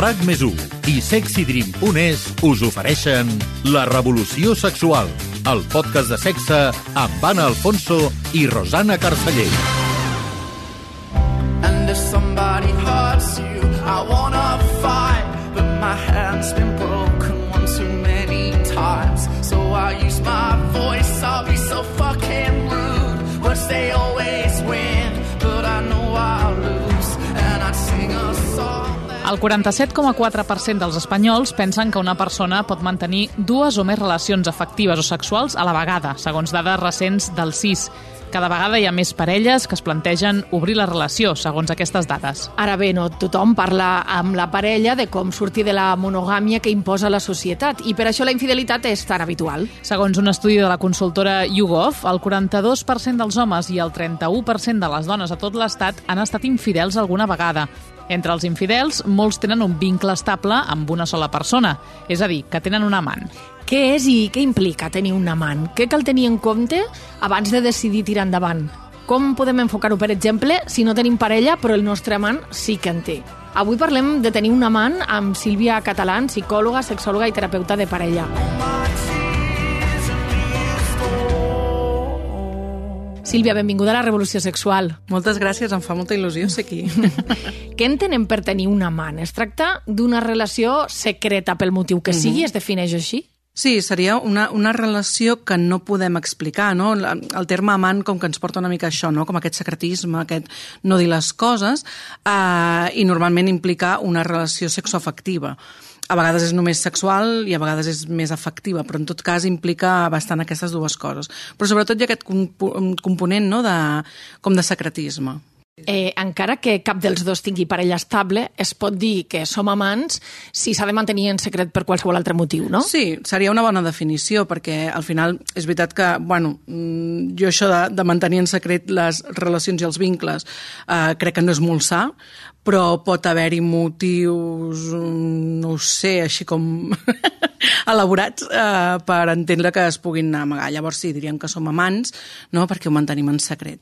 RAC més i sexydream.es us ofereixen La revolució sexual, el podcast de sexe amb Anna Alfonso i Rosana Carceller. And if somebody hurts you, I wanna fight, but my hand's been broken one too many times. So I use my voice, I'll be so fucking rude, but they always el 47,4% dels espanyols pensen que una persona pot mantenir dues o més relacions afectives o sexuals a la vegada, segons dades recents del CIS. Cada vegada hi ha més parelles que es plantegen obrir la relació, segons aquestes dades. Ara bé, no tothom parla amb la parella de com sortir de la monogàmia que imposa la societat i per això la infidelitat és tan habitual. Segons un estudi de la consultora YouGov, el 42% dels homes i el 31% de les dones a tot l'estat han estat infidels alguna vegada. Entre els infidels, molts tenen un vincle estable amb una sola persona, és a dir, que tenen un amant. Què és i què implica tenir un amant? Què cal tenir en compte abans de decidir tirar endavant? Com podem enfocar-ho, per exemple, si no tenim parella però el nostre amant sí que en té? Avui parlem de tenir un amant amb Sílvia Catalán, psicòloga, sexòloga i terapeuta de parella. Sílvia, benvinguda a la Revolució Sexual. Moltes gràcies, em fa molta il·lusió ser aquí. Què entenem per tenir un amant? Es tracta d'una relació secreta pel motiu que sigui? Mm -hmm. Es defineix així? Sí, seria una, una relació que no podem explicar, no? El terme amant com que ens porta una mica això, no? Com aquest secretisme, aquest no dir les coses, eh, i normalment implica una relació sexoafectiva a vegades és només sexual i a vegades és més afectiva, però en tot cas implica bastant aquestes dues coses. Però sobretot hi ha aquest component no, de, com de secretisme. Eh, encara que cap dels dos tingui parella estable, es pot dir que som amants si s'ha de mantenir en secret per qualsevol altre motiu, no? Sí, seria una bona definició, perquè al final és veritat que, bueno, mm, jo això de, de mantenir en secret les relacions i els vincles eh, crec que no és molt sa, però pot haver-hi motius, mm, no ho sé, així com elaborats eh, per entendre que es puguin amagar. Llavors sí, diríem que som amants, no?, perquè ho mantenim en secret.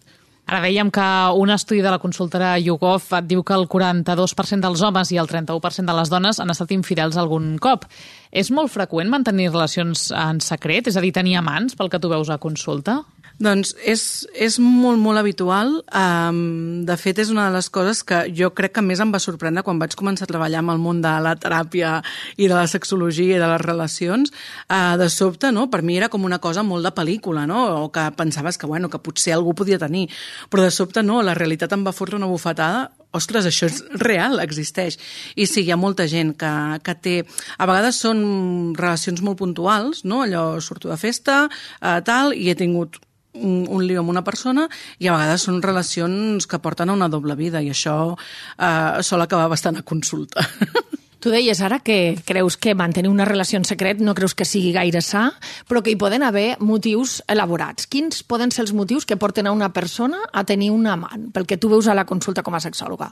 Ara veiem que un estudi de la consultora YouGov diu que el 42% dels homes i el 31% de les dones han estat infidels algun cop. És molt freqüent mantenir relacions en secret? És a dir, tenir amants, pel que tu veus a consulta? Doncs és, és molt, molt habitual. Um, de fet, és una de les coses que jo crec que més em va sorprendre quan vaig començar a treballar amb el món de la teràpia i de la sexologia i de les relacions. Uh, de sobte, no? per mi era com una cosa molt de pel·lícula, no? o que pensaves que, bueno, que potser algú podia tenir. Però de sobte, no, la realitat em va fotre una bufetada ostres, això és real, existeix. I sí, hi ha molta gent que, que té... A vegades són relacions molt puntuals, no? Allò, surto de festa, eh, tal, i he tingut un, lío amb una persona i a vegades són relacions que porten a una doble vida i això eh, sol acabar bastant a consulta. Tu deies ara que creus que mantenir una relació en secret no creus que sigui gaire sa, però que hi poden haver motius elaborats. Quins poden ser els motius que porten a una persona a tenir un amant, pel que tu veus a la consulta com a sexòloga?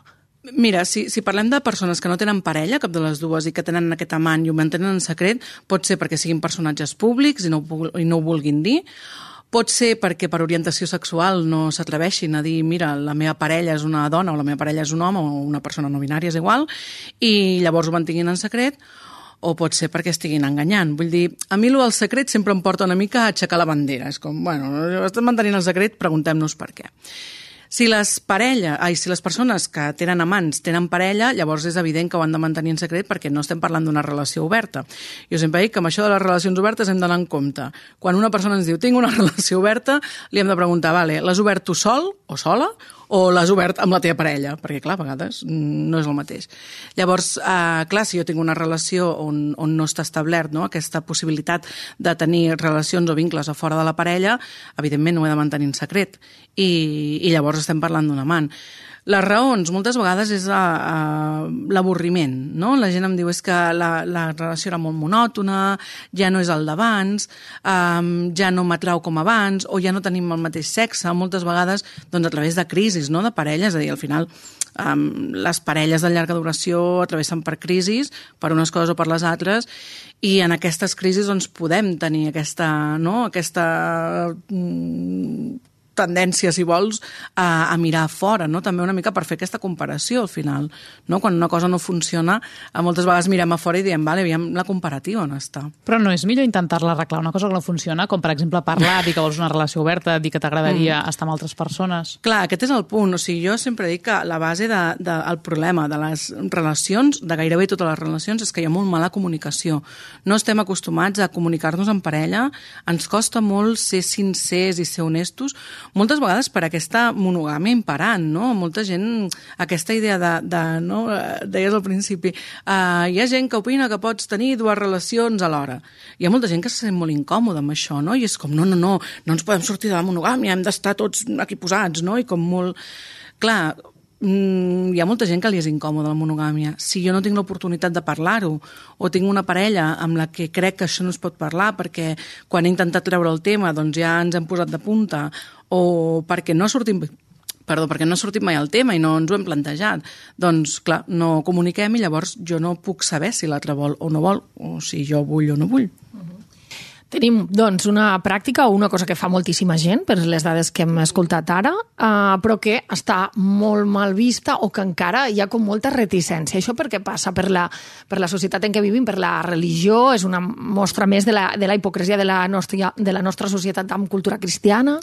Mira, si, si parlem de persones que no tenen parella, cap de les dues, i que tenen aquest amant i ho mantenen en secret, pot ser perquè siguin personatges públics i no, i no ho vulguin dir, Pot ser perquè per orientació sexual no s'atreveixin a dir mira, la meva parella és una dona o la meva parella és un home o una persona no binària, és igual, i llavors ho mantinguin en secret, o pot ser perquè estiguin enganyant. Vull dir, a mi el secret sempre em porta una mica a aixecar la bandera. És com, bueno, estem mantenint el secret, preguntem-nos per què. Si les parella, ai, si les persones que tenen amants tenen parella, llavors és evident que ho han de mantenir en secret perquè no estem parlant d'una relació oberta. Jo sempre dic que amb això de les relacions obertes hem d'anar en compte. Quan una persona ens diu tinc una relació oberta, li hem de preguntar, vale, l'has obert tu sol o sola o l'has obert amb la teva parella, perquè clar, a vegades no és el mateix. Llavors, eh, clar, si jo tinc una relació on, on no està establert no, aquesta possibilitat de tenir relacions o vincles a fora de la parella, evidentment ho he de mantenir en secret i, i llavors estem parlant d'un amant. Les raons, moltes vegades, és l'avorriment, no? La gent em diu és que la, la relació era molt monòtona, ja no és el d'abans, um, ja no m'atrau com abans, o ja no tenim el mateix sexe, moltes vegades doncs, a través de crisis, no?, de parelles, és a dir, al final um, les parelles de llarga duració atravessen per crisis, per unes coses o per les altres, i en aquestes crisis doncs, podem tenir aquesta, no?, aquesta mm, tendència, si vols, a, a mirar fora, no? també una mica per fer aquesta comparació al final. No? Quan una cosa no funciona, a moltes vegades mirem a fora i diem, vale, aviam la comparativa on està. Però no és millor intentar-la arreglar una cosa que no funciona, com per exemple parlar, dir que vols una relació oberta, dir que t'agradaria mm. estar amb altres persones? Clar, aquest és el punt. O sigui, jo sempre dic que la base del de, de, problema de les relacions, de gairebé totes les relacions, és que hi ha molt mala comunicació. No estem acostumats a comunicar-nos en parella, ens costa molt ser sincers i ser honestos, moltes vegades per aquesta monogàmia imperant, no? Molta gent, aquesta idea de, de no? deies al principi, uh, hi ha gent que opina que pots tenir dues relacions alhora. Hi ha molta gent que se sent molt incòmoda amb això, no? I és com, no, no, no, no ens podem sortir de la monogàmia, hem d'estar tots aquí posats, no? I com molt... Clar, mm, hi ha molta gent que li és incòmoda la monogàmia. Si jo no tinc l'oportunitat de parlar-ho o tinc una parella amb la que crec que això no es pot parlar perquè quan he intentat treure el tema doncs ja ens hem posat de punta o perquè no sortim perdó, perquè no ha sortit mai el tema i no ens ho hem plantejat, doncs, clar, no comuniquem i llavors jo no puc saber si l'altre vol o no vol, o si jo vull o no vull. Tenim, doncs, una pràctica o una cosa que fa moltíssima gent, per les dades que hem escoltat ara, uh, però que està molt mal vista o que encara hi ha com molta reticència. Això per què passa? Per la, per la societat en què vivim, per la religió, és una mostra més de la, de la hipocresia de la, nostra, de la nostra societat amb cultura cristiana?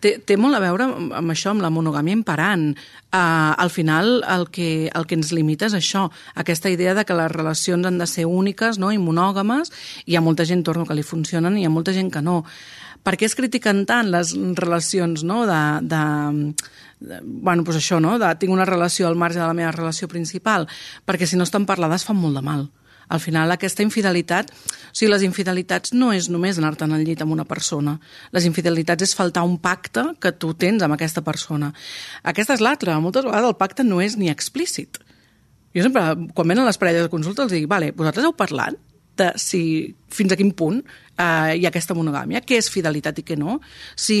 Té, té molt a veure amb això, amb la monogàmia imperant. Uh, al final, el que, el que ens limita és això, aquesta idea de que les relacions han de ser úniques no? i monògames, hi ha molta gent, torno, que li funcionen hi ha molta gent que no. Per què es critiquen tant les relacions no? de, de, de bueno, pues això, no? de, tinc una relació al marge de la meva relació principal? Perquè si no estan parlades fan molt de mal al final aquesta infidelitat, o sigui, les infidelitats no és només anar-te'n al llit amb una persona. Les infidelitats és faltar un pacte que tu tens amb aquesta persona. Aquesta és l'altra. Moltes vegades el pacte no és ni explícit. Jo sempre, quan venen les parelles de consulta, els dic, vale, vosaltres heu parlat de si fins a quin punt eh, hi ha aquesta monogàmia, què és fidelitat i què no. Si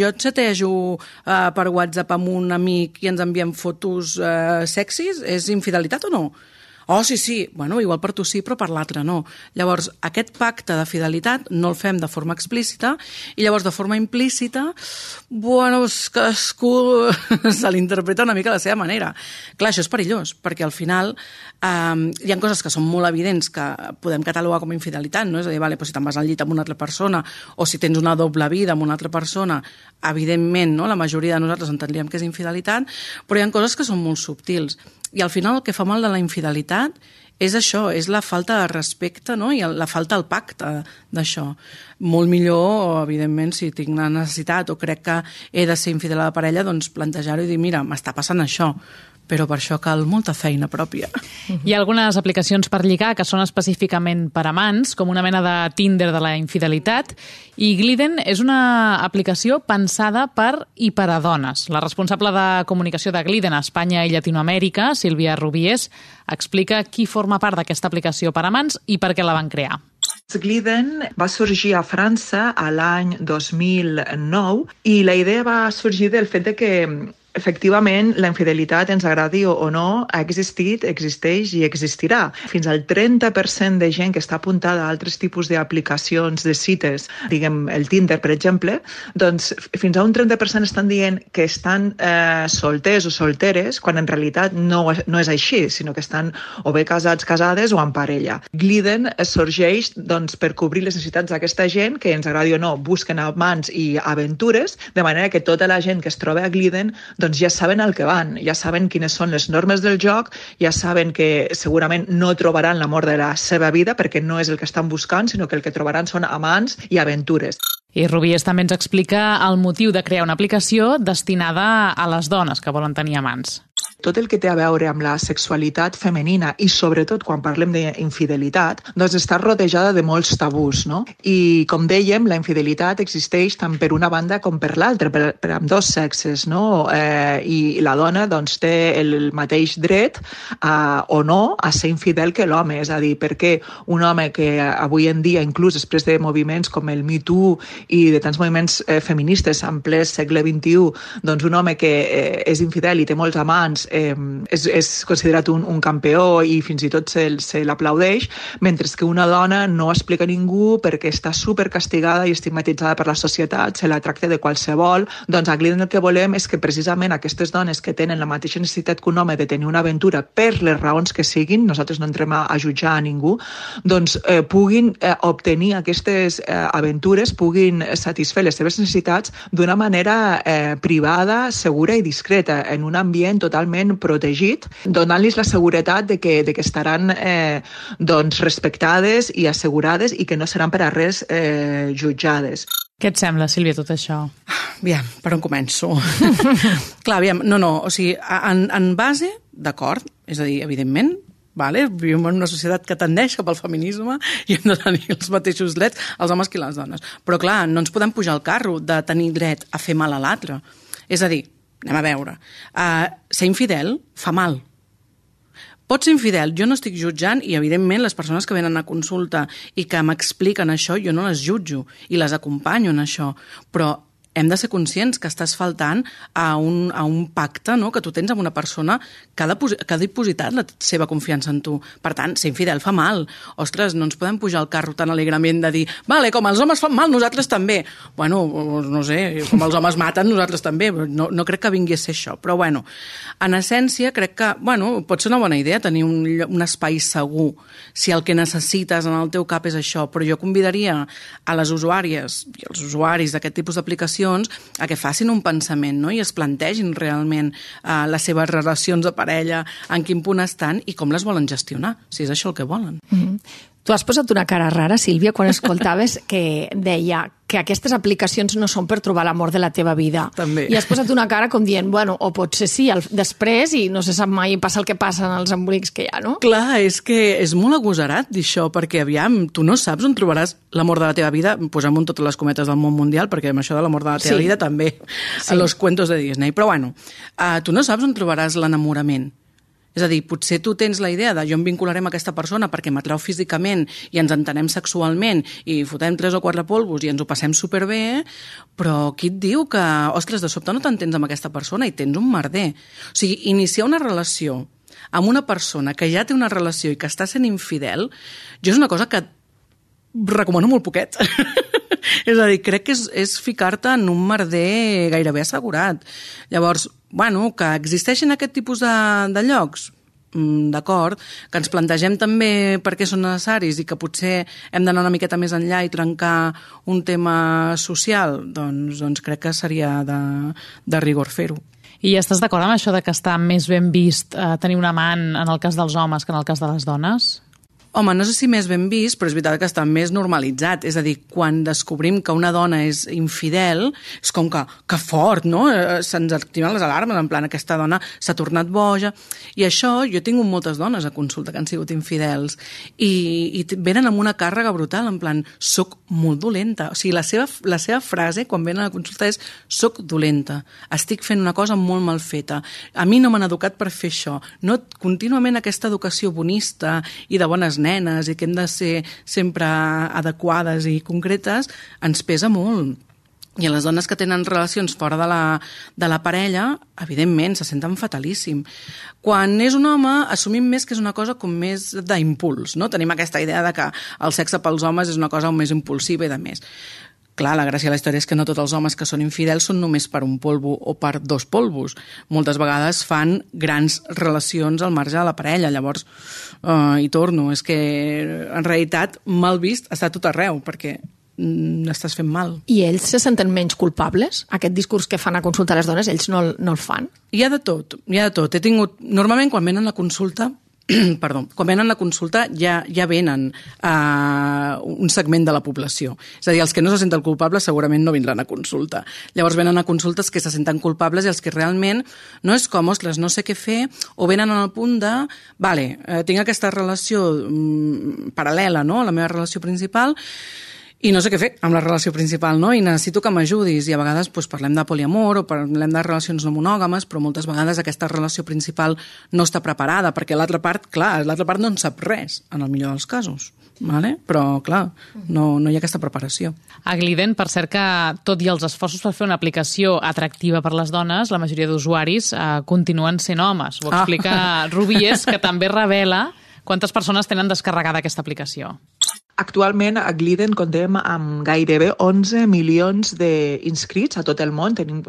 jo et xatejo eh, per WhatsApp amb un amic i ens enviem fotos eh, sexis, és infidelitat o no? Oh, sí, sí, bueno, igual per tu sí, però per l'altre no. Llavors, aquest pacte de fidelitat no el fem de forma explícita i llavors de forma implícita, bueno, cadascú se l'interpreta una mica a la seva manera. Clar, això és perillós, perquè al final eh, hi ha coses que són molt evidents que podem catalogar com a infidelitat, no? És a dir, vale, però si te'n vas al llit amb una altra persona o si tens una doble vida amb una altra persona, evidentment, no? la majoria de nosaltres entendríem que és infidelitat, però hi ha coses que són molt subtils. I al final el que fa mal de la infidelitat és això, és la falta de respecte no? i la falta del pacte d'això. Molt millor, evidentment, si tinc la necessitat o crec que he de ser infidel a la parella, doncs plantejar-ho i dir, mira, m'està passant això, però per això cal molta feina pròpia. Hi ha algunes aplicacions per lligar que són específicament per amants, com una mena de Tinder de la infidelitat, i Gliden és una aplicació pensada per i per a dones. La responsable de comunicació de Gliden a Espanya i Llatinoamèrica, Sílvia Rubies, explica qui forma part d'aquesta aplicació per amants i per què la van crear. Gliden va sorgir a França a l'any 2009 i la idea va sorgir del fet de que Efectivament, la infidelitat, ens agradi o no, ha existit, existeix i existirà. Fins al 30% de gent que està apuntada a altres tipus d'aplicacions, de cites, diguem el Tinder, per exemple, doncs fins a un 30% estan dient que estan eh, solters o solteres, quan en realitat no, no és així, sinó que estan o bé casats, casades o en parella. Gliden sorgeix doncs, per cobrir les necessitats d'aquesta gent que, ens agradi o no, busquen amants i aventures, de manera que tota la gent que es troba a Gliden doncs ja saben el que van, ja saben quines són les normes del joc, ja saben que segurament no trobaran l'amor de la seva vida perquè no és el que estan buscant, sinó que el que trobaran són amants i aventures. I Rubies també ens explica el motiu de crear una aplicació destinada a les dones que volen tenir amants tot el que té a veure amb la sexualitat femenina i sobretot quan parlem d'infidelitat, doncs està rodejada de molts tabús, no? I com dèiem, la infidelitat existeix tant per una banda com per l'altra, per, per amb dos sexes, no? Eh, I la dona doncs té el mateix dret a, o no a ser infidel que l'home, és a dir, perquè un home que avui en dia, inclús després de moviments com el Me Too i de tants moviments eh, feministes en ple segle XXI, doncs un home que eh, és infidel i té molts amants eh, és, és considerat un, un campió i fins i tot se, se l'aplaudeix, mentre que una dona no explica a ningú perquè està super castigada i estigmatitzada per la societat, se la tracta de qualsevol. Doncs a Gliden el que volem és que precisament aquestes dones que tenen la mateixa necessitat que un home de tenir una aventura per les raons que siguin, nosaltres no entrem a, a jutjar a ningú, doncs eh, puguin eh, obtenir aquestes eh, aventures, puguin satisfer les seves necessitats d'una manera eh, privada, segura i discreta, en un ambient totalment protegit, donant-los la seguretat de que, de que estaran eh, doncs, respectades i assegurades i que no seran per a res eh, jutjades. Què et sembla, Sílvia, tot això? Aviam, per on començo? Clar, aviam, no, no, o sigui, en, en base, d'acord, és a dir, evidentment, vale? vivim en una societat que tendeix cap al feminisme i hem de tenir els mateixos drets els homes que les dones. Però clar, no ens podem pujar al carro de tenir dret a fer mal a l'altre. És a dir, anem a veure, uh, ser infidel fa mal, Pot ser infidel, jo no estic jutjant i, evidentment, les persones que venen a consulta i que m'expliquen això, jo no les jutjo i les acompanyo en això, però hem de ser conscients que estàs faltant a un, a un pacte no? que tu tens amb una persona que ha, de, que ha dipositat la seva confiança en tu. Per tant, ser infidel fa mal. Ostres, no ens podem pujar al carro tan alegrament de dir vale, com els homes fan mal, nosaltres també. Bueno, no sé, com els homes maten, nosaltres també. No, no crec que vingui a ser això. Però, bueno, en essència, crec que, bueno, pot ser una bona idea tenir un, un espai segur si el que necessites en el teu cap és això. Però jo convidaria a les usuàries i els usuaris d'aquest tipus d'aplicació relacions a que facin un pensament no? i es plantegin realment uh, les seves relacions de parella, en quin punt estan i com les volen gestionar, si és això el que volen. Mm -hmm. Tu has posat una cara rara, Sílvia, quan escoltaves que deia que aquestes aplicacions no són per trobar l'amor de la teva vida. També. I has posat una cara com dient, bueno, o potser sí, el, després, i no se sap mai, passa el que passa en els embolics que hi ha, no? Clar, és que és molt agosarat dir això, perquè, aviam, tu no saps on trobaràs l'amor de la teva vida, posem en totes les cometes del món mundial, perquè amb això de l'amor de la teva sí. vida també, sí. a los cuentos de Disney. Però, bueno, uh, tu no saps on trobaràs l'enamorament és a dir, potser tu tens la idea de jo em vincularé amb aquesta persona perquè m'atrau físicament i ens entenem sexualment i fotem tres o quatre polvos i ens ho passem superbé, però qui et diu que, ostres, de sobte no t'entens amb aquesta persona i tens un merder? O sigui, iniciar una relació amb una persona que ja té una relació i que està sent infidel, jo és una cosa que recomano molt poquet. és a dir, crec que és, és ficar-te en un merder gairebé assegurat. Llavors, bueno, que existeixen aquest tipus de, de llocs, mm, d'acord, que ens plantegem també per què són necessaris i que potser hem d'anar una miqueta més enllà i trencar un tema social, doncs, doncs crec que seria de, de rigor fer-ho. I estàs d'acord amb això de que està més ben vist eh, tenir un amant en el cas dels homes que en el cas de les dones? Home, no sé si més ben vist, però és veritat que està més normalitzat. És a dir, quan descobrim que una dona és infidel, és com que, que fort, no? Eh, se'ns activen les alarmes, en plan, aquesta dona s'ha tornat boja. I això, jo tingut moltes dones a consulta que han sigut infidels i, i venen amb una càrrega brutal, en plan, soc molt dolenta. O sigui, la seva, la seva frase quan venen a la consulta és soc dolenta, estic fent una cosa molt mal feta, a mi no m'han educat per fer això. No, contínuament aquesta educació bonista i de bones nenes i que hem de ser sempre adequades i concretes, ens pesa molt. I a les dones que tenen relacions fora de la, de la parella, evidentment, se senten fatalíssim. Quan és un home, assumim més que és una cosa com més d'impuls, no? Tenim aquesta idea de que el sexe pels homes és una cosa més impulsiva i de més. Clar, la gràcia de la història és que no tots els homes que són infidels són només per un polvo o per dos polvos. Moltes vegades fan grans relacions al marge de la parella. Llavors, uh, hi torno, és que en realitat mal vist està tot arreu, perquè mm, estàs fent mal. I ells se senten menys culpables? Aquest discurs que fan a consultar les dones, ells no, no el fan? Hi ha de tot, hi ha de tot. He tingut... Normalment, quan venen a consulta, perdó, quan venen a consulta ja, ja venen uh, un segment de la població. És a dir, els que no se senten culpables segurament no vindran a consulta. Llavors venen a consultes que se senten culpables i els que realment no és com, ostres, no sé què fer, o venen al punt de, vale, eh, tinc aquesta relació mm, paral·lela no? a la meva relació principal, i no sé què fer amb la relació principal, no? I necessito que m'ajudis. I a vegades doncs, parlem de poliamor o parlem de relacions no monògames, però moltes vegades aquesta relació principal no està preparada, perquè l'altra part, clar, l'altra part no en sap res, en el millor dels casos. Vale? Però, clar, no, no hi ha aquesta preparació. A Gliden, per cert que, tot i els esforços per fer una aplicació atractiva per les dones, la majoria d'usuaris eh, continuen sent homes. Ho explica ah. Rubies, que també revela quantes persones tenen descarregada aquesta aplicació. Actualment a Gliden contem amb gairebé 11 milions d'inscrits a tot el món, tenim,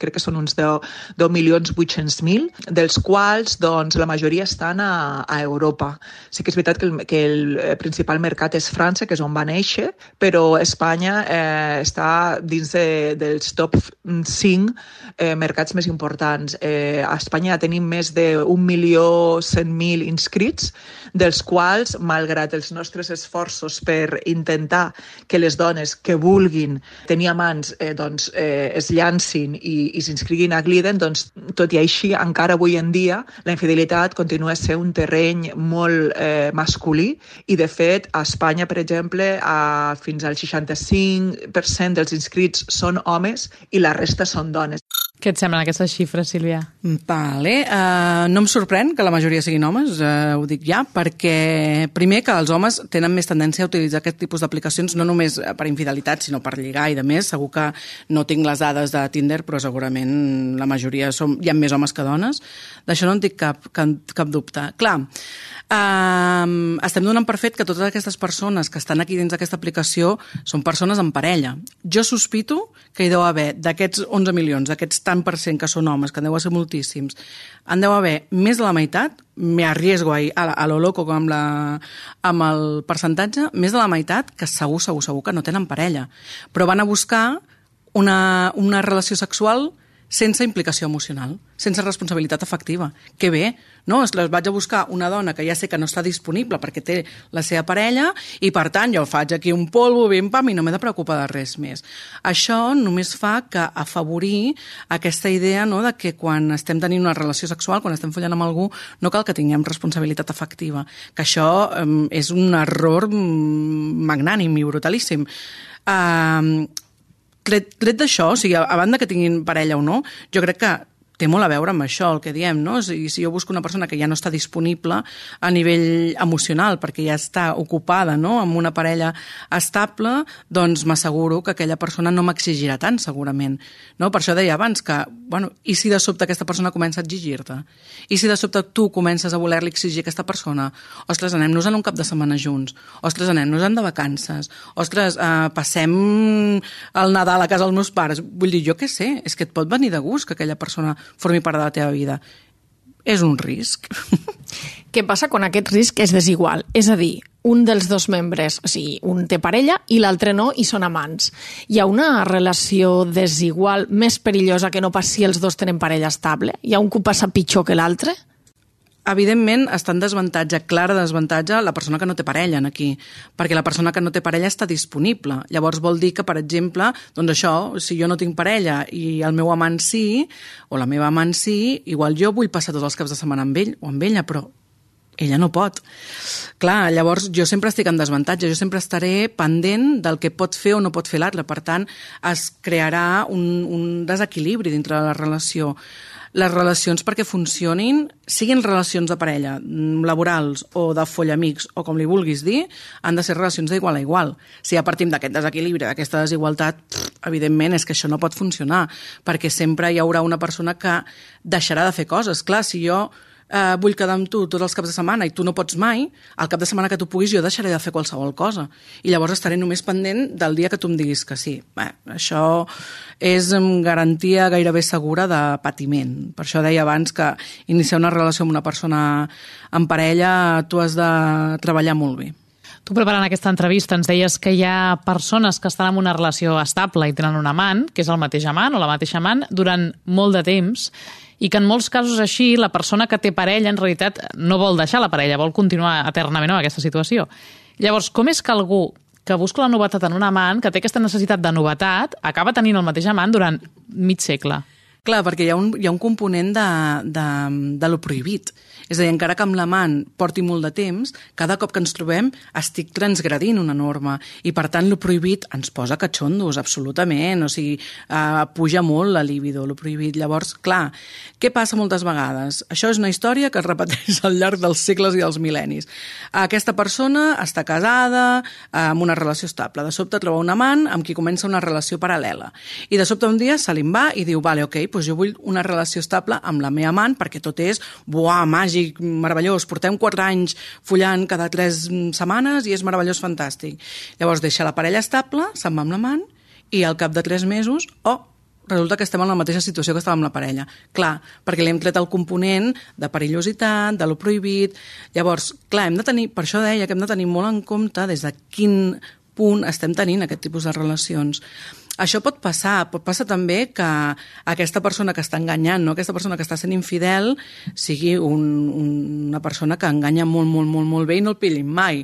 crec que són uns 10, 10 milions 800 mil, dels quals doncs, la majoria estan a, a Europa. Sí que és veritat que el, que el principal mercat és França, que és on va néixer, però Espanya eh, està dins de, dels top 5 eh, mercats més importants. Eh, a Espanya tenim més de 1.100.000 inscrits, dels quals, malgrat els nostres esforços esforços per intentar que les dones que vulguin tenir amants eh, doncs, eh, es llancin i, i s'inscriguin a Gliden, doncs, tot i així, encara avui en dia, la infidelitat continua sent un terreny molt eh, masculí i, de fet, a Espanya, per exemple, a, fins al 65% dels inscrits són homes i la resta són dones. Què et semblen aquestes xifres, Sílvia? Vale. Uh, no em sorprèn que la majoria siguin homes, uh, ho dic ja, perquè primer que els homes tenen més tendència a utilitzar aquest tipus d'aplicacions no només per infidelitat, sinó per lligar i de més. Segur que no tinc les dades de Tinder, però segurament la majoria som, hi ha més homes que dones. D'això no en tinc cap, cap, cap dubte. Clar, Uh, estem donant per fet que totes aquestes persones que estan aquí dins d'aquesta aplicació són persones en parella. Jo sospito que hi deu haver d'aquests 11 milions, d'aquests tant per cent que són homes, que en deu ser moltíssims, en deu haver més de la meitat, me arriesgo a, a, a lo loco amb, la, amb el percentatge, més de la meitat que segur, segur, segur que no tenen parella. Però van a buscar una, una relació sexual sense implicació emocional, sense responsabilitat afectiva. Que bé, no? Es les vaig a buscar una dona que ja sé que no està disponible perquè té la seva parella i, per tant, jo faig aquí un polvo, ben pam, i no m'he de preocupar de res més. Això només fa que afavorir aquesta idea no, de que quan estem tenint una relació sexual, quan estem follant amb algú, no cal que tinguem responsabilitat afectiva. Que això eh, és un error mm, magnànim i brutalíssim. Uh, tret, tret d'això, o sigui, a, banda que tinguin parella o no, jo crec que té molt a veure amb això, el que diem, no? I si jo busco una persona que ja no està disponible a nivell emocional, perquè ja està ocupada no? amb una parella estable, doncs m'asseguro que aquella persona no m'exigirà tant, segurament. No? Per això deia abans que, bueno, i si de sobte aquesta persona comença a exigir-te? I si de sobte tu comences a voler-li exigir a aquesta persona? Ostres, anem-nos en un cap de setmana junts. Ostres, anem-nos-en de vacances. Ostres, eh, passem el Nadal a casa dels meus pares. Vull dir, jo què sé, és que et pot venir de gust que aquella persona formi part de la teva vida. És un risc. Què passa quan aquest risc és desigual? És a dir, un dels dos membres, o sigui, un té parella i l'altre no, i són amants. Hi ha una relació desigual més perillosa que no pas si els dos tenen parella estable? Hi ha un que passa pitjor que l'altre? Evidentment està en desavantatge, clara desavantatge, la persona que no té parella en aquí, perquè la persona que no té parella està disponible. Llavors vol dir que, per exemple, doncs això, si jo no tinc parella i el meu amant sí, o la meva amant sí, igual jo vull passar tots els caps de setmana amb ell o amb ella, però ella no pot. Clar, llavors jo sempre estic en desavantatge, jo sempre estaré pendent del que pot fer o no pot fer l'altre. Per tant, es crearà un, un desequilibri dintre de la relació les relacions perquè funcionin, siguin relacions de parella, mm, laborals o de follamics, o com li vulguis dir, han de ser relacions d'igual a igual. Si ja partim d'aquest desequilibri, d'aquesta desigualtat, pff, evidentment és que això no pot funcionar, perquè sempre hi haurà una persona que deixarà de fer coses. Clar, si jo eh, vull quedar amb tu tots els caps de setmana i tu no pots mai, al cap de setmana que tu puguis jo deixaré de fer qualsevol cosa. I llavors estaré només pendent del dia que tu em diguis que sí. Bé, això és garantia gairebé segura de patiment. Per això deia abans que iniciar una relació amb una persona en parella tu has de treballar molt bé. Tu preparant aquesta entrevista ens deies que hi ha persones que estan en una relació estable i tenen un amant, que és el mateix amant o la mateixa amant, durant molt de temps, i que en molts casos així la persona que té parella en realitat no vol deixar la parella, vol continuar eternament amb aquesta situació. Llavors, com és que algú que busca la novetat en un amant, que té aquesta necessitat de novetat, acaba tenint el mateix amant durant mig segle? Clar, perquè hi ha un, hi ha un component de, de, de lo prohibit. És a dir, encara que amb l'amant porti molt de temps, cada cop que ens trobem estic transgredint una norma i, per tant, lo prohibit ens posa catxondos, absolutament. O sigui, eh, puja molt la libido, lo prohibit. Llavors, clar, què passa moltes vegades? Això és una història que es repeteix al llarg dels segles i dels mil·lennis. Aquesta persona està casada, amb una relació estable. De sobte troba un amant amb qui comença una relació paral·lela. I de sobte un dia se li va i diu, vale, ok, doncs jo vull una relació estable amb la meva amant perquè tot és, buah, màgic, meravellós, portem quatre anys follant cada tres setmanes i és meravellós, fantàstic. Llavors deixa la parella estable, se'n va amb l'amant i al cap de tres mesos, oh, resulta que estem en la mateixa situació que estàvem amb la parella. Clar, perquè li hem tret el component de perillositat, de lo prohibit... Llavors, clar, hem de tenir, per això deia que hem de tenir molt en compte des de quin punt estem tenint aquest tipus de relacions. Això pot passar, pot passar també que aquesta persona que està enganyant, no? aquesta persona que està sent infidel, sigui un, una persona que enganya molt, molt, molt, molt bé i no el pillin mai.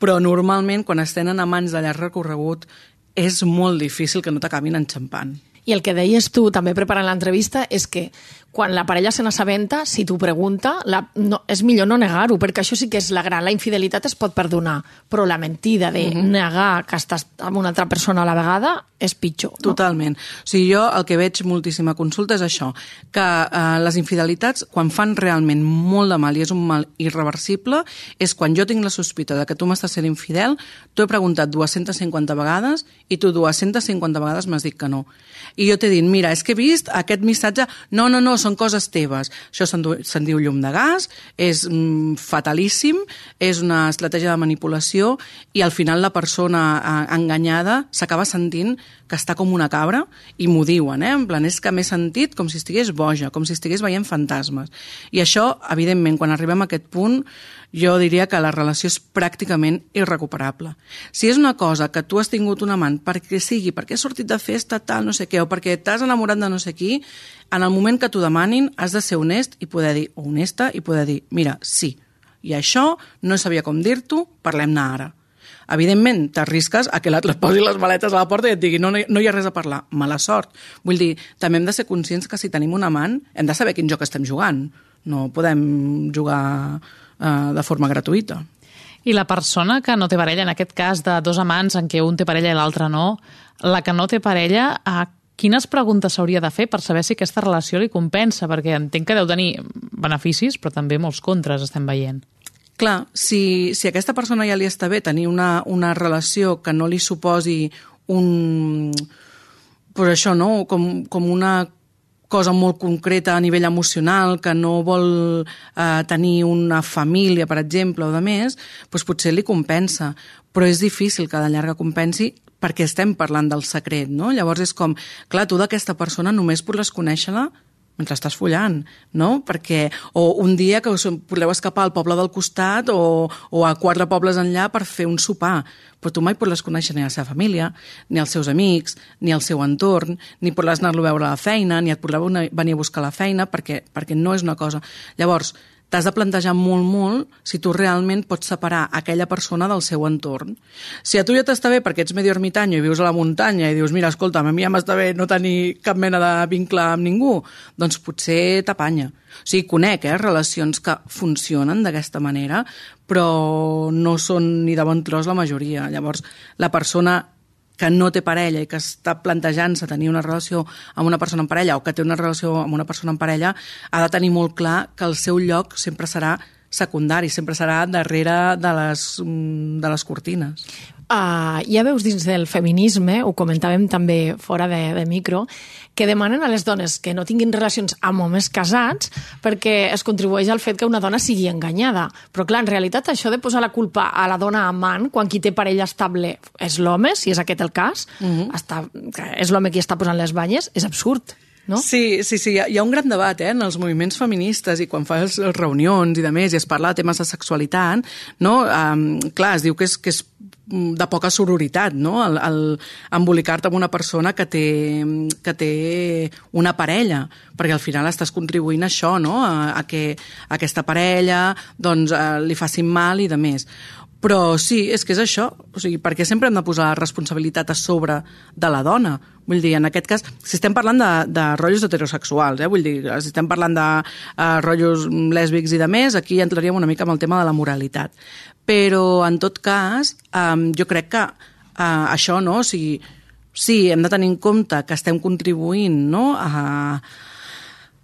Però normalment, quan es tenen a mans de llarg recorregut, és molt difícil que no t'acabin enxampant. I el que deies tu també preparant l'entrevista és que quan la parella se n'assabenta, si t'ho pregunta, la, no, és millor no negar-ho, perquè això sí que és la gran... La infidelitat es pot perdonar, però la mentida de uh -huh. negar que estàs amb una altra persona a la vegada és pitjor. No? Totalment. O sigui, jo el que veig moltíssima consulta és això, que eh, les infidelitats, quan fan realment molt de mal i és un mal irreversible, és quan jo tinc la sospita de que tu m'estàs sent infidel, t'ho he preguntat 250 vegades i tu 250 vegades m'has dit que no. I jo t'he dit, mira, és que he vist aquest missatge... No, no, no, són coses teves. Això se'n diu llum de gas, és mm, fatalíssim, és una estratègia de manipulació i al final la persona eh, enganyada s'acaba sentint que està com una cabra i m'ho diuen, eh? en plan, és que m'he sentit com si estigués boja, com si estigués veient fantasmes. I això, evidentment, quan arribem a aquest punt, jo diria que la relació és pràcticament irrecuperable. Si és una cosa que tu has tingut un amant perquè sigui, perquè has sortit de festa, tal, no sé què, o perquè t'has enamorat de no sé qui, en el moment que t'ho demanin has de ser honest i poder dir, o honesta, i poder dir, mira, sí, i això no sabia com dir-t'ho, parlem-ne ara. Evidentment, t'arrisques a que l'altre posi les maletes a la porta i et digui no, no hi ha res a parlar. Mala sort. Vull dir, també hem de ser conscients que si tenim un amant hem de saber quin joc estem jugant. No podem jugar eh, de forma gratuïta. I la persona que no té parella, en aquest cas de dos amants en què un té parella i l'altre no, la que no té parella, a quines preguntes s'hauria de fer per saber si aquesta relació li compensa? Perquè entenc que deu tenir beneficis, però també molts contres estem veient. Clar, si, si a aquesta persona ja li està bé tenir una, una relació que no li suposi un... Pues això, no? Com, com una cosa molt concreta a nivell emocional, que no vol eh, tenir una família, per exemple, o de més, doncs potser li compensa. Però és difícil que de llarga compensi perquè estem parlant del secret, no? Llavors és com, clar, tu d'aquesta persona només podràs conèixer-la mentre estàs follant, no? Perquè, o un dia que us podeu escapar al poble del costat o, o a quatre pobles enllà per fer un sopar, però tu mai podràs conèixer ni la seva família, ni els seus amics, ni el seu entorn, ni podràs anar-lo a veure a la feina, ni et podrà venir a buscar la feina, perquè, perquè no és una cosa... Llavors, t'has de plantejar molt, molt si tu realment pots separar aquella persona del seu entorn. Si a tu ja t'està bé perquè ets medio ermitany i vius a la muntanya i dius, mira, escolta, a mi ja m'està bé no tenir cap mena de vincle amb ningú, doncs potser t'apanya. O sigui, conec eh, relacions que funcionen d'aquesta manera, però no són ni de bon tros la majoria. Llavors, la persona que no té parella i que està plantejant-se tenir una relació amb una persona en parella o que té una relació amb una persona en parella, ha de tenir molt clar que el seu lloc sempre serà secundari, sempre serà darrere de les, de les cortines. Uh, ja veus dins del feminisme, ho comentàvem també fora de, de micro, que demanen a les dones que no tinguin relacions amb homes casats perquè es contribueix al fet que una dona sigui enganyada. Però clar, en realitat això de posar la culpa a la dona amant quan qui té parella estable és l'home, si és aquest el cas, uh -huh. està, és l'home qui està posant les banyes, és absurd. No? Sí, sí, sí, hi ha un gran debat eh, en els moviments feministes i quan fas reunions i de més i es parla de temes de sexualitat, no? Um, clar, es diu que és, que és de poca sororitat, no? El, el embolicar-te amb una persona que té, que té una parella, perquè al final estàs contribuint a això, no? A, a que a aquesta parella doncs, eh, li facin mal i de més Però sí, és que és això. O sigui, perquè sempre hem de posar la responsabilitat a sobre de la dona. Vull dir, en aquest cas, si estem parlant de, de rotllos heterosexuals, eh? vull dir, si estem parlant de uh, rotllos lèsbics i de més, aquí entraríem una mica amb el tema de la moralitat. Però, en tot cas, um, jo crec que uh, això, no? O sigui, sí, hem de tenir en compte que estem contribuint no? a,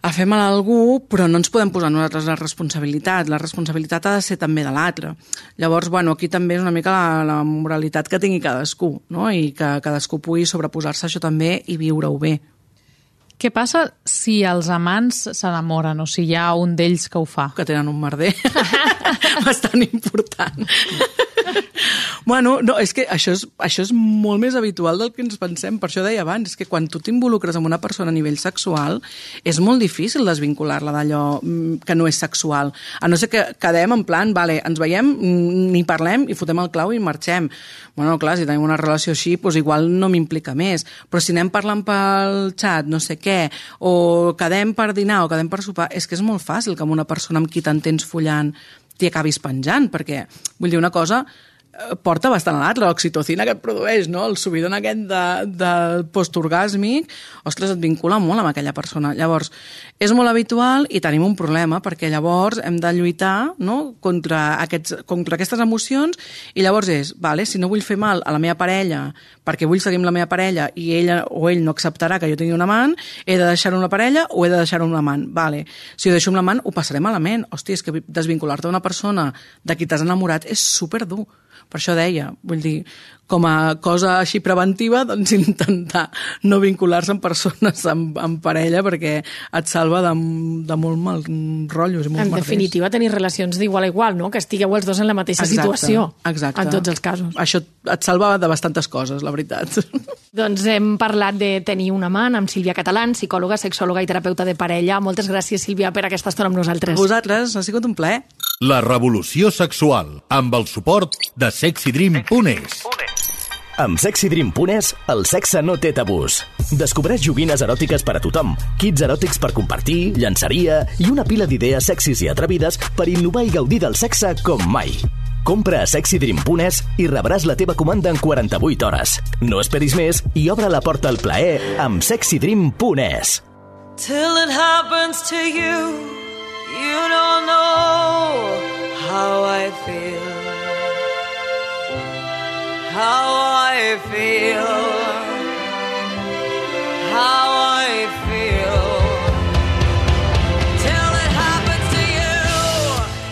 a fer mal a algú, però no ens podem posar nosaltres la responsabilitat. La responsabilitat ha de ser també de l'altre. Llavors, bueno, aquí també és una mica la, la moralitat que tingui cadascú, no? i que cadascú pugui sobreposar-se això també i viure-ho bé. Què passa si els amants s'enamoren o si hi ha un d'ells que ho fa? Que tenen un merder bastant important. bueno, no, és que això és, això és molt més habitual del que ens pensem. Per això deia abans, és que quan tu t'involucres amb una persona a nivell sexual, és molt difícil desvincular-la d'allò mm, que no és sexual. A no ser que quedem en plan, vale, ens veiem, mm, ni parlem i fotem el clau i marxem. Bueno, clar, si tenim una relació així, doncs igual no m'implica més. Però si anem parlant pel xat, no sé què, o quedem per dinar o quedem per sopar, és que és molt fàcil que amb una persona amb qui t'entens follant t'hi acabis penjant, perquè, vull dir, una cosa porta bastant a l'altre, l'oxitocina que et produeix, no? el subidon aquest de, del postorgàsmic, ostres, et vincula molt amb aquella persona. Llavors, és molt habitual i tenim un problema, perquè llavors hem de lluitar no? contra, aquests, contra aquestes emocions i llavors és, vale, si no vull fer mal a la meva parella perquè vull seguir amb la meva parella i ella o ell no acceptarà que jo tingui un amant, he de deixar una parella o he de deixar un amant. Vale. Si ho deixo amb l'amant, ho passaré malament. Hòstia, és que desvincular-te d'una persona de qui t'has enamorat és superdur. Per això deia, vull dir, com a cosa així preventiva, doncs intentar no vincular-se amb persones amb, amb parella perquè et salva de, de molt mal rotllos i molts En merders. definitiva, tenir relacions d'igual a igual, no? Que estigueu els dos en la mateixa Exacte, situació. exacte. En tots els casos. Això et salva de bastantes coses, la veritat. Doncs hem parlat de tenir un amant amb Sílvia Catalán, psicòloga, sexòloga i terapeuta de parella. Moltes gràcies, Sílvia, per aquesta estona amb nosaltres. Vosaltres, ha sigut un plaer. La revolució sexual, amb el suport de sexydream.es. Amb Sexy Dream Punes, el sexe no té tabús. Descobreix joguines eròtiques per a tothom, kits eròtics per compartir, llançaria i una pila d'idees sexis i atrevides per innovar i gaudir del sexe com mai. Compra a Sexy Dream Punes i rebràs la teva comanda en 48 hores. No esperis més i obre la porta al plaer amb Sexy Dream Punes. till it happens to you. You don't know how I feel. How I feel. How I feel.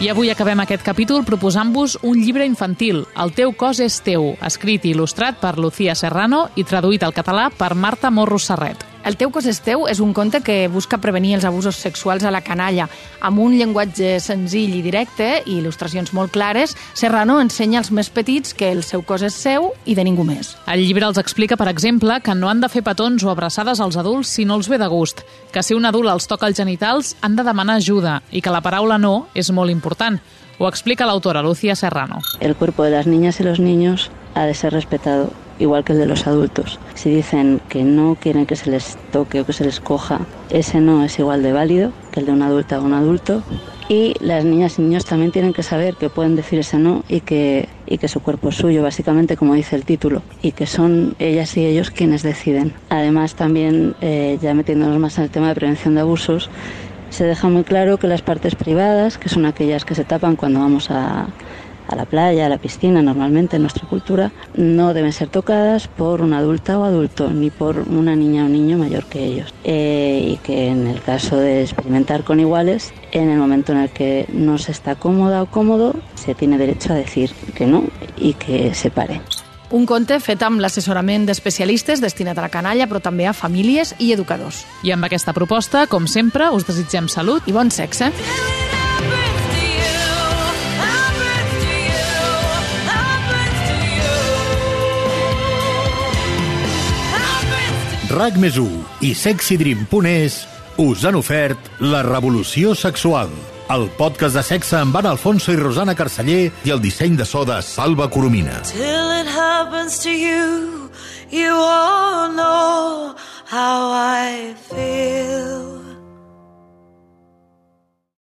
I avui acabem aquest capítol proposant-vos un llibre infantil, El teu cos és teu, escrit i il·lustrat per Lucía Serrano i traduït al català per Marta Morro Serret. El teu cos és teu és un conte que busca prevenir els abusos sexuals a la canalla. Amb un llenguatge senzill i directe i il·lustracions molt clares, Serrano ensenya als més petits que el seu cos és seu i de ningú més. El llibre els explica, per exemple, que no han de fer petons o abraçades als adults si no els ve de gust, que si un adult els toca els genitals han de demanar ajuda i que la paraula no és molt important. Ho explica l'autora Lucía Serrano. El cuerpo de las niñas y los niños ha de ser respetado, igual que el de los adultos. Si dicen que no quieren que se les toque o que se les coja, ese no es igual de válido que el de una adulta o un adulto. Y las niñas y niños también tienen que saber que pueden decir ese no y que, y que su cuerpo es suyo, básicamente como dice el título, y que son ellas y ellos quienes deciden. Además también, eh, ya metiéndonos más en el tema de prevención de abusos, se deja muy claro que las partes privadas, que son aquellas que se tapan cuando vamos a, a la playa, a la piscina, normalmente en nuestra cultura, no deben ser tocadas por una adulta o adulto, ni por una niña o niño mayor que ellos. Eh, y que en el caso de experimentar con iguales, en el momento en el que no se está cómoda o cómodo, se tiene derecho a decir que no y que se pare. Un conte fet amb l'assessorament d'especialistes destinat a la canalla, però també a famílies i educadors. I amb aquesta proposta, com sempre, us desitgem salut I bon sexe. RAC més i sexydream.es us han ofert La revolució sexual, el podcast de sexe amb Anna Alfonso i Rosana Carceller i el disseny de so de Salva Coromina. Till it happens to you, you all know how I